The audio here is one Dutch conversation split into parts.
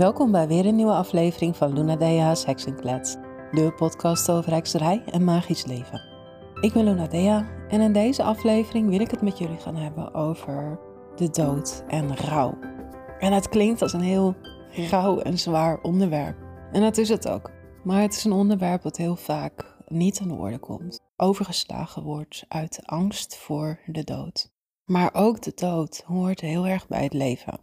Welkom bij weer een nieuwe aflevering van Luna Dea's Heksenklets, de podcast over hekserij en magisch leven. Ik ben Luna Dea en in deze aflevering wil ik het met jullie gaan hebben over de dood en rouw. En het klinkt als een heel rauw en zwaar onderwerp. En dat is het ook. Maar het is een onderwerp dat heel vaak niet aan de orde komt, overgeslagen wordt uit angst voor de dood. Maar ook de dood hoort heel erg bij het leven.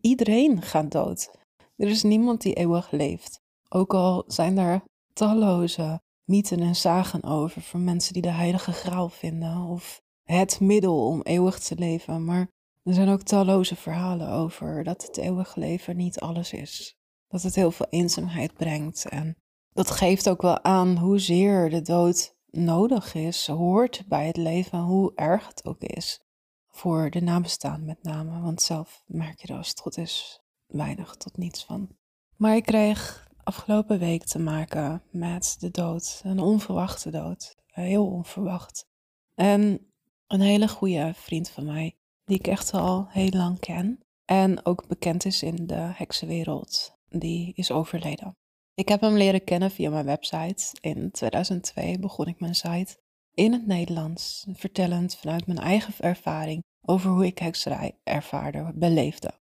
Iedereen gaat dood. Er is niemand die eeuwig leeft. Ook al zijn er talloze mythen en zagen over voor mensen die de heilige graal vinden of het middel om eeuwig te leven. Maar er zijn ook talloze verhalen over dat het eeuwige leven niet alles is. Dat het heel veel eenzaamheid brengt. En dat geeft ook wel aan hoezeer de dood nodig is, hoort bij het leven, hoe erg het ook is. Voor de nabestaan met name, want zelf merk je er als het goed is weinig tot niets van. Maar ik kreeg afgelopen week te maken met de dood, een onverwachte dood, heel onverwacht. En een hele goede vriend van mij, die ik echt al heel lang ken en ook bekend is in de heksenwereld, die is overleden. Ik heb hem leren kennen via mijn website. In 2002 begon ik mijn site in het Nederlands, vertellend vanuit mijn eigen ervaring over hoe ik hekserij ervaarde, beleefde.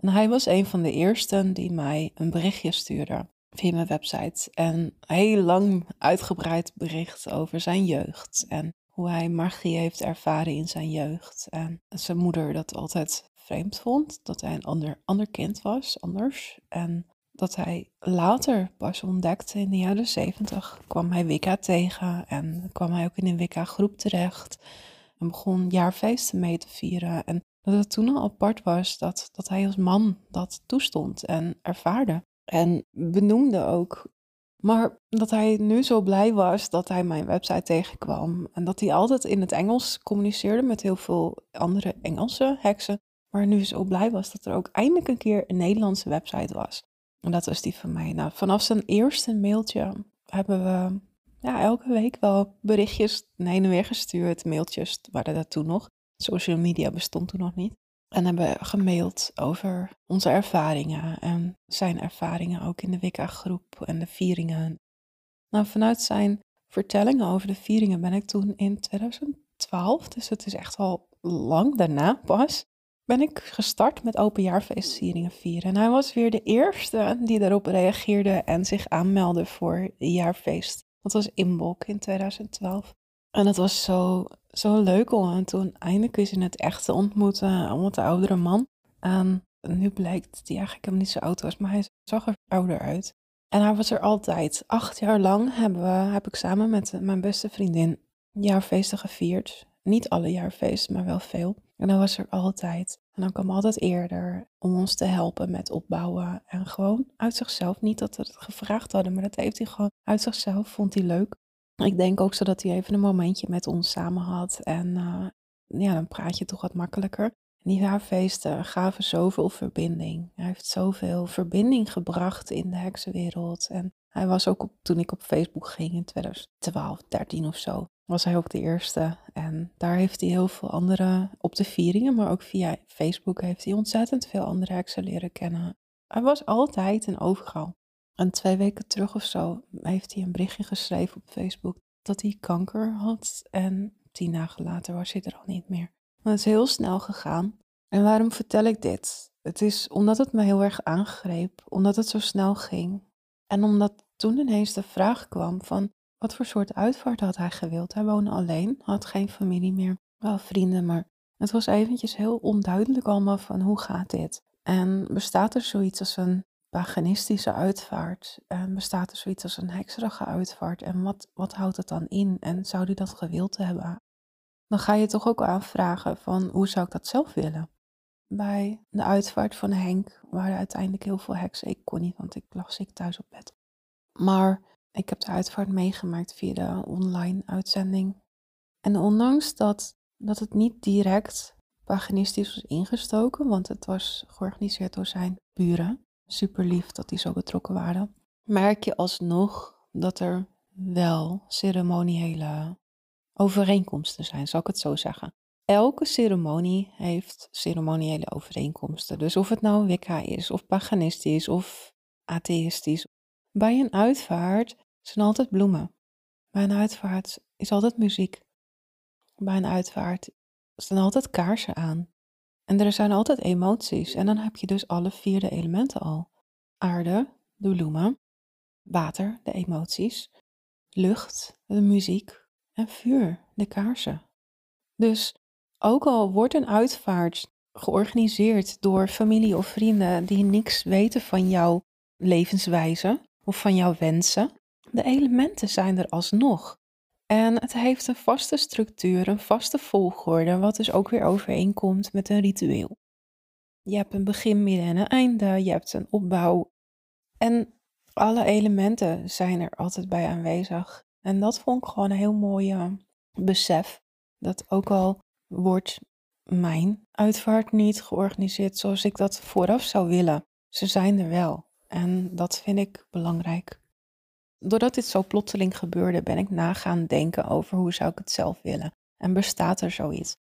En hij was een van de eersten die mij een berichtje stuurde via mijn website. En een heel lang uitgebreid bericht over zijn jeugd. En hoe hij magie heeft ervaren in zijn jeugd. En zijn moeder dat altijd vreemd vond. Dat hij een ander, ander kind was, anders. En dat hij later pas ontdekte in de jaren zeventig. kwam hij Wicca tegen. En kwam hij ook in een Wicca-groep terecht. En begon jaarfeesten mee te vieren. En dat het toen al apart was dat, dat hij als man dat toestond en ervaarde. En benoemde ook. Maar dat hij nu zo blij was dat hij mijn website tegenkwam. En dat hij altijd in het Engels communiceerde met heel veel andere Engelse heksen. Maar nu zo blij was dat er ook eindelijk een keer een Nederlandse website was. En dat was die van mij. Nou, vanaf zijn eerste mailtje hebben we ja, elke week wel berichtjes heen en weer gestuurd. Mailtjes waren dat toen nog. Social media bestond toen nog niet. En hebben gemaild over onze ervaringen en zijn ervaringen ook in de Wicca-groep en de vieringen. Nou, vanuit zijn vertellingen over de vieringen ben ik toen in 2012, dus het is echt al lang daarna pas, ben ik gestart met openjaarfeestvieringen vieren. En hij was weer de eerste die daarop reageerde en zich aanmeldde voor jaarfeest. Dat was Inbok in 2012. En het was zo, zo leuk om hem toen eindelijk eens in het echt te ontmoeten. Om de oudere man. En nu blijkt dat hij eigenlijk helemaal niet zo oud was, maar hij zag er ouder uit. En hij was er altijd. Acht jaar lang hebben we, heb ik samen met mijn beste vriendin jaarfeesten gevierd. Niet alle jaarfeesten, maar wel veel. En hij was er altijd. En dan kwam altijd eerder om ons te helpen met opbouwen. En gewoon uit zichzelf. Niet dat we het gevraagd hadden, maar dat heeft hij gewoon uit zichzelf. Vond hij leuk. Ik denk ook zodat hij even een momentje met ons samen had. En uh, ja, dan praat je toch wat makkelijker. Die jaarfeesten gaven zoveel verbinding. Hij heeft zoveel verbinding gebracht in de heksenwereld. En hij was ook toen ik op Facebook ging in 2012, 13 of zo, was hij ook de eerste. En daar heeft hij heel veel andere, op de vieringen, maar ook via Facebook heeft hij ontzettend veel andere heksen leren kennen. Hij was altijd een overal. En twee weken terug of zo heeft hij een berichtje geschreven op Facebook dat hij kanker had. En tien dagen later was hij er al niet meer. Het is heel snel gegaan. En waarom vertel ik dit? Het is omdat het me heel erg aangreep, omdat het zo snel ging. En omdat toen ineens de vraag kwam van wat voor soort uitvaart had hij gewild. Hij woonde alleen, had geen familie meer, wel vrienden, maar het was eventjes heel onduidelijk allemaal van hoe gaat dit? En bestaat er zoiets als een paganistische uitvaart? En bestaat er zoiets als een hekserige uitvaart? En wat, wat houdt het dan in? En zou hij dat gewild hebben? Dan ga je toch ook aanvragen van hoe zou ik dat zelf willen? Bij de uitvaart van Henk waren uiteindelijk heel veel heksen. Ik kon niet, want ik lag ziek thuis op bed. Maar ik heb de uitvaart meegemaakt via de online uitzending. En ondanks dat, dat het niet direct paganistisch was ingestoken, want het was georganiseerd door zijn buren, super lief dat die zo betrokken waren, merk je alsnog dat er wel ceremoniële overeenkomsten zijn, zal ik het zo zeggen. elke ceremonie heeft ceremoniële overeenkomsten. Dus of het nou Wicca is, of paganistisch, of atheïstisch. Bij een uitvaart zijn altijd bloemen. Bij een uitvaart is altijd muziek. Bij een uitvaart staan altijd kaarsen aan. En er zijn altijd emoties. En dan heb je dus alle vier de elementen al. Aarde, de bloemen. Water, de emoties. Lucht, de muziek. En vuur, de kaarsen. Dus ook al wordt een uitvaart georganiseerd door familie of vrienden die niks weten van jouw levenswijze of van jouw wensen, de elementen zijn er alsnog. En het heeft een vaste structuur, een vaste volgorde, wat dus ook weer overeenkomt met een ritueel. Je hebt een begin, midden en een einde, je hebt een opbouw. En alle elementen zijn er altijd bij aanwezig. En dat vond ik gewoon een heel mooi besef. Dat ook al wordt mijn uitvaart niet georganiseerd zoals ik dat vooraf zou willen, ze zijn er wel. En dat vind ik belangrijk doordat dit zo plotseling gebeurde, ben ik nagaan denken over hoe zou ik het zelf willen. En bestaat er zoiets?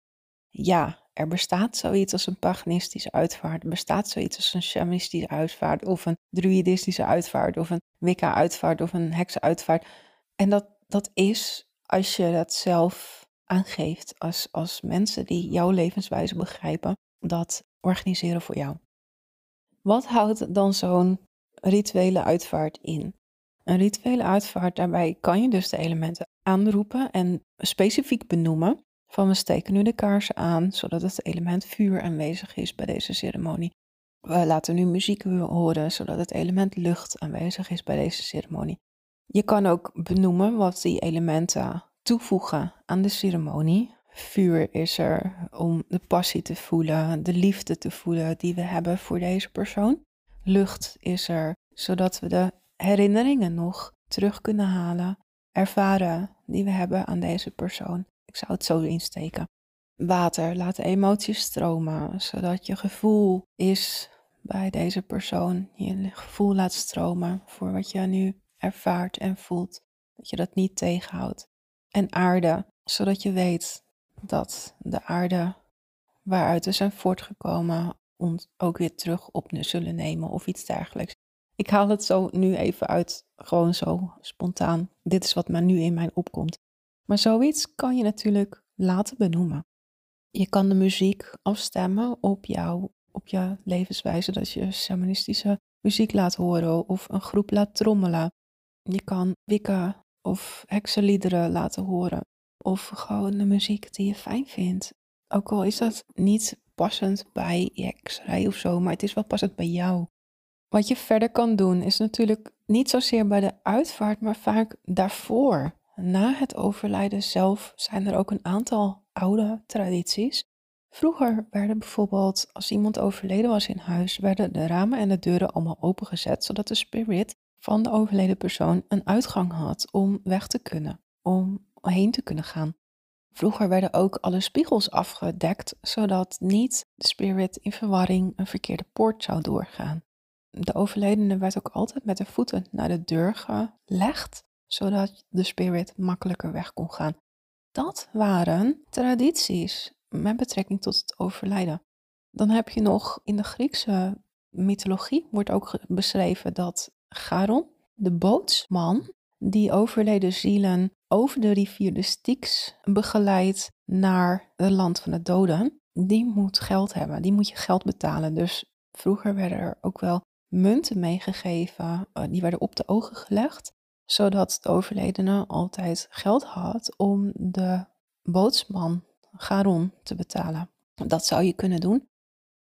Ja, er bestaat zoiets als een paganistische uitvaart. Er bestaat zoiets als een shamanistische uitvaart. Of een druidistische uitvaart. Of een wicca-uitvaart. Of een heksenuitvaart. En dat, dat is als je dat zelf aangeeft. Als, als mensen die jouw levenswijze begrijpen. Dat organiseren voor jou. Wat houdt dan zo'n rituele uitvaart in? Een rituele uitvaart, daarbij kan je dus de elementen aanroepen en specifiek benoemen. Van we steken nu de kaarsen aan, zodat het element vuur aanwezig is bij deze ceremonie. We laten nu muziek horen, zodat het element lucht aanwezig is bij deze ceremonie. Je kan ook benoemen wat die elementen toevoegen aan de ceremonie. Vuur is er om de passie te voelen, de liefde te voelen die we hebben voor deze persoon. Lucht is er zodat we de herinneringen nog terug kunnen halen, ervaren die we hebben aan deze persoon. Ik zou het zo insteken. Water, laat de emoties stromen, zodat je gevoel is bij deze persoon. Je gevoel laat stromen voor wat je nu ervaart en voelt. Dat je dat niet tegenhoudt. En aarde, zodat je weet dat de aarde waaruit we zijn voortgekomen ons ook weer terug op zullen nemen of iets dergelijks. Ik haal het zo nu even uit, gewoon zo spontaan. Dit is wat maar nu in mij opkomt. Maar zoiets kan je natuurlijk laten benoemen. Je kan de muziek afstemmen op jou, op je levenswijze, dat je shamanistische muziek laat horen of een groep laat trommelen. Je kan wicca of heksenliederen laten horen of gewoon de muziek die je fijn vindt. Ook al is dat niet passend bij hekserij of zo, maar het is wel passend bij jou. Wat je verder kan doen is natuurlijk niet zozeer bij de uitvaart, maar vaak daarvoor. Na het overlijden zelf zijn er ook een aantal oude tradities. Vroeger werden bijvoorbeeld, als iemand overleden was in huis, werden de ramen en de deuren allemaal opengezet, zodat de spirit van de overleden persoon een uitgang had om weg te kunnen, om heen te kunnen gaan. Vroeger werden ook alle spiegels afgedekt, zodat niet de spirit in verwarring een verkeerde poort zou doorgaan de overledene werd ook altijd met de voeten naar de deur gelegd, zodat de spirit makkelijker weg kon gaan. Dat waren tradities met betrekking tot het overlijden. Dan heb je nog in de Griekse mythologie wordt ook beschreven dat Charon, de bootsman, die overleden zielen over de rivier de Styx begeleidt naar het land van de doden, die moet geld hebben, die moet je geld betalen. Dus vroeger werden er ook wel munten meegegeven, eh, die werden op de ogen gelegd, zodat de overledene altijd geld had om de bootsman Garon te betalen. Dat zou je kunnen doen.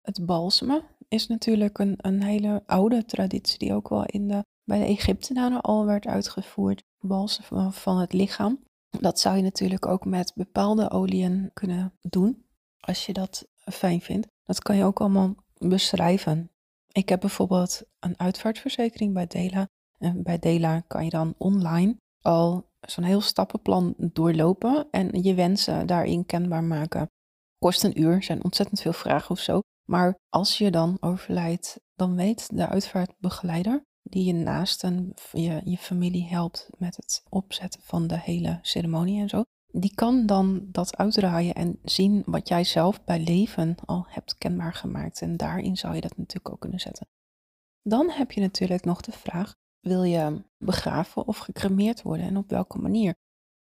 Het balsemen is natuurlijk een, een hele oude traditie die ook wel in de, bij de Egyptenaren al werd uitgevoerd. Balsemen van het lichaam. Dat zou je natuurlijk ook met bepaalde oliën kunnen doen, als je dat fijn vindt. Dat kan je ook allemaal beschrijven. Ik heb bijvoorbeeld een uitvaartverzekering bij Dela. En bij Dela kan je dan online al zo'n heel stappenplan doorlopen en je wensen daarin kenbaar maken. Kost een uur, zijn ontzettend veel vragen of zo. Maar als je dan overlijdt, dan weet de uitvaartbegeleider die je naasten, je, je familie helpt met het opzetten van de hele ceremonie en zo. Die kan dan dat uitdraaien en zien wat jij zelf bij leven al hebt kenbaar gemaakt. En daarin zou je dat natuurlijk ook kunnen zetten. Dan heb je natuurlijk nog de vraag: wil je begraven of gecremeerd worden en op welke manier?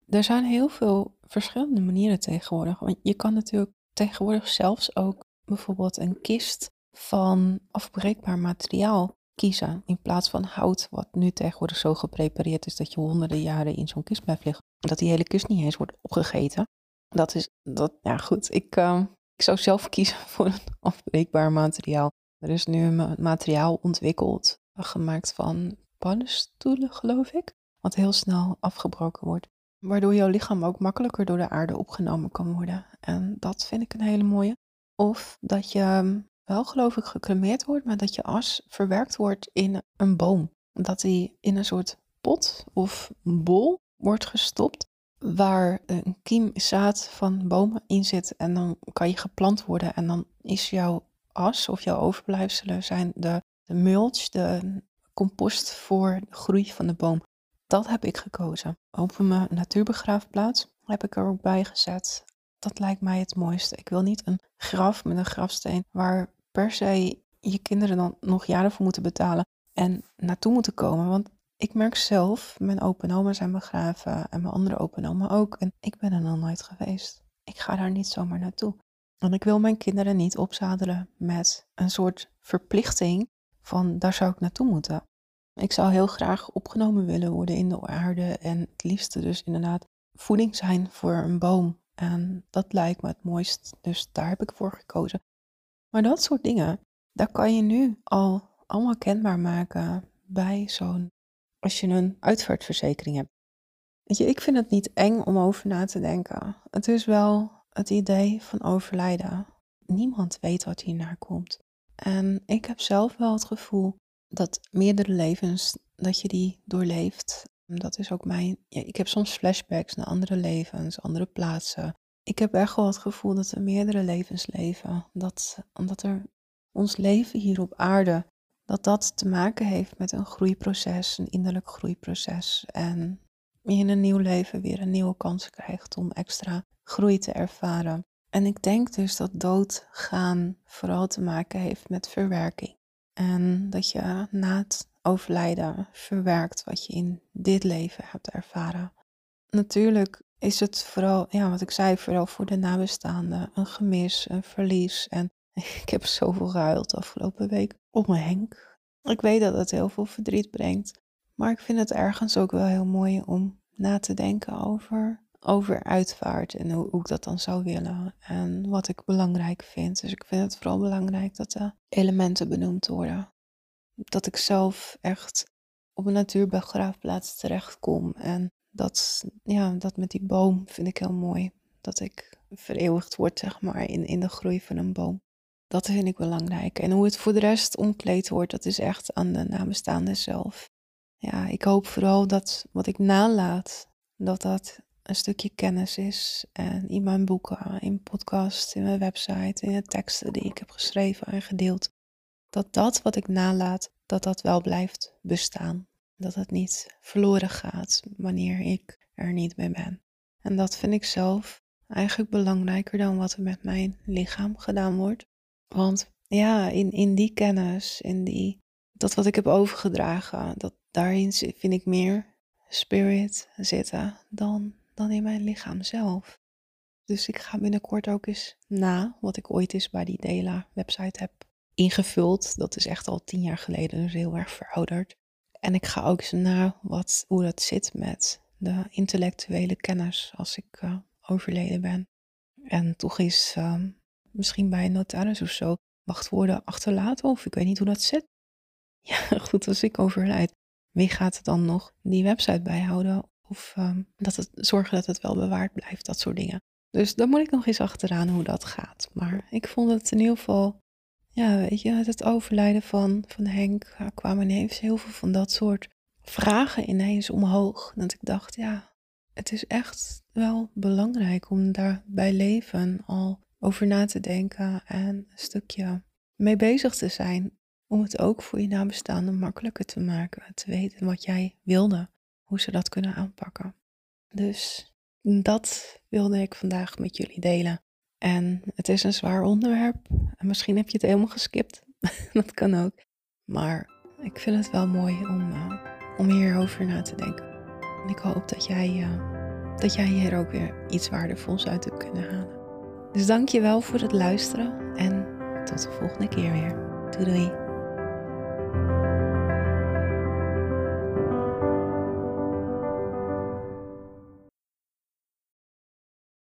Er zijn heel veel verschillende manieren tegenwoordig. Want je kan natuurlijk tegenwoordig zelfs ook bijvoorbeeld een kist van afbreekbaar materiaal kiezen. In plaats van hout, wat nu tegenwoordig zo geprepareerd is dat je honderden jaren in zo'n kist blijft liggen. Dat die hele kist niet eens wordt opgegeten. Dat is, dat, ja goed, ik, uh, ik zou zelf kiezen voor een afbreekbaar materiaal. Er is nu een materiaal ontwikkeld, gemaakt van paddenstoelen, geloof ik. Wat heel snel afgebroken wordt. Waardoor jouw lichaam ook makkelijker door de aarde opgenomen kan worden. En dat vind ik een hele mooie. Of dat je ehm, wel geloof ik gecremeerd wordt, maar dat je as verwerkt wordt in een boom. Dat die in een soort pot of bol wordt gestopt waar een kiemzaad van bomen in zit en dan kan je geplant worden en dan is jouw as of jouw overblijfselen zijn de, de mulch, de compost voor de groei van de boom. Dat heb ik gekozen. Op mijn natuurbegraafplaats heb ik er ook bij gezet. Dat lijkt mij het mooiste. Ik wil niet een graf met een grafsteen waar per se je kinderen dan nog jaren voor moeten betalen en naartoe moeten komen. Want ik merk zelf, mijn open oma zijn begraven en mijn andere open oma ook. En ik ben er nog nooit geweest. Ik ga daar niet zomaar naartoe. Want ik wil mijn kinderen niet opzadelen met een soort verplichting van daar zou ik naartoe moeten. Ik zou heel graag opgenomen willen worden in de aarde en het liefste dus inderdaad voeding zijn voor een boom. En dat lijkt me het mooist, dus daar heb ik voor gekozen. Maar dat soort dingen, daar kan je nu al allemaal kenbaar maken bij zo'n, als je een uitvaartverzekering hebt. Weet je, ik vind het niet eng om over na te denken. Het is wel het idee van overlijden. Niemand weet wat hierna komt. En ik heb zelf wel het gevoel dat meerdere levens, dat je die doorleeft. Dat is ook mijn, ja, ik heb soms flashbacks naar andere levens, andere plaatsen. Ik heb echt wel het gevoel dat er meerdere levens leven. Dat, omdat er ons leven hier op aarde, dat dat te maken heeft met een groeiproces, een innerlijk groeiproces. En je in een nieuw leven weer een nieuwe kans krijgt om extra groei te ervaren. En ik denk dus dat doodgaan vooral te maken heeft met verwerking. En dat je na het overlijden verwerkt wat je in dit leven hebt ervaren. Natuurlijk is het vooral, ja, wat ik zei, vooral voor de nabestaanden. Een gemis, een verlies. En ik heb zoveel gehuild afgelopen week op mijn Henk. Ik weet dat het heel veel verdriet brengt. Maar ik vind het ergens ook wel heel mooi om na te denken over, over uitvaart en hoe, hoe ik dat dan zou willen. En wat ik belangrijk vind. Dus ik vind het vooral belangrijk dat de elementen benoemd worden. Dat ik zelf echt op een natuurbegraafplaats terechtkom en dat, ja, dat met die boom vind ik heel mooi. Dat ik vereeuwigd word, zeg maar, in, in de groei van een boom. Dat vind ik belangrijk. En hoe het voor de rest omkleed wordt, dat is echt aan de nabestaanden zelf. Ja, ik hoop vooral dat wat ik nalaat, dat dat een stukje kennis is. En in mijn boeken, in podcast, in mijn website, in de teksten die ik heb geschreven en gedeeld. Dat dat wat ik nalaat, dat dat wel blijft bestaan. Dat het niet verloren gaat wanneer ik er niet meer ben. En dat vind ik zelf eigenlijk belangrijker dan wat er met mijn lichaam gedaan wordt. Want ja, in, in die kennis, in die, dat wat ik heb overgedragen, dat daarin vind ik meer spirit zitten dan, dan in mijn lichaam zelf. Dus ik ga binnenkort ook eens na wat ik ooit eens bij die Dela website heb ingevuld. Dat is echt al tien jaar geleden, dus heel erg verouderd. En ik ga ook eens na wat, hoe dat zit met de intellectuele kennis als ik uh, overleden ben. En toch is misschien bij een notaris of zo wachtwoorden achterlaten of ik weet niet hoe dat zit. Ja, goed, als ik overlijd, wie gaat dan nog die website bijhouden? Of uh, dat het, zorgen dat het wel bewaard blijft, dat soort dingen. Dus dan moet ik nog eens achteraan hoe dat gaat. Maar ik vond het in ieder geval ja, weet je, het overlijden van, van Henk kwamen ineens heel veel van dat soort vragen ineens omhoog. Dat ik dacht, ja, het is echt wel belangrijk om daar bij leven al over na te denken en een stukje mee bezig te zijn. Om het ook voor je nabestaanden makkelijker te maken. Te weten wat jij wilde, hoe ze dat kunnen aanpakken. Dus dat wilde ik vandaag met jullie delen. En het is een zwaar onderwerp. En misschien heb je het helemaal geskipt. dat kan ook. Maar ik vind het wel mooi om, uh, om hierover na te denken. En ik hoop dat jij, uh, dat jij hier ook weer iets waardevols uit hebt kunnen halen. Dus dank je wel voor het luisteren en tot de volgende keer weer. Doei doei.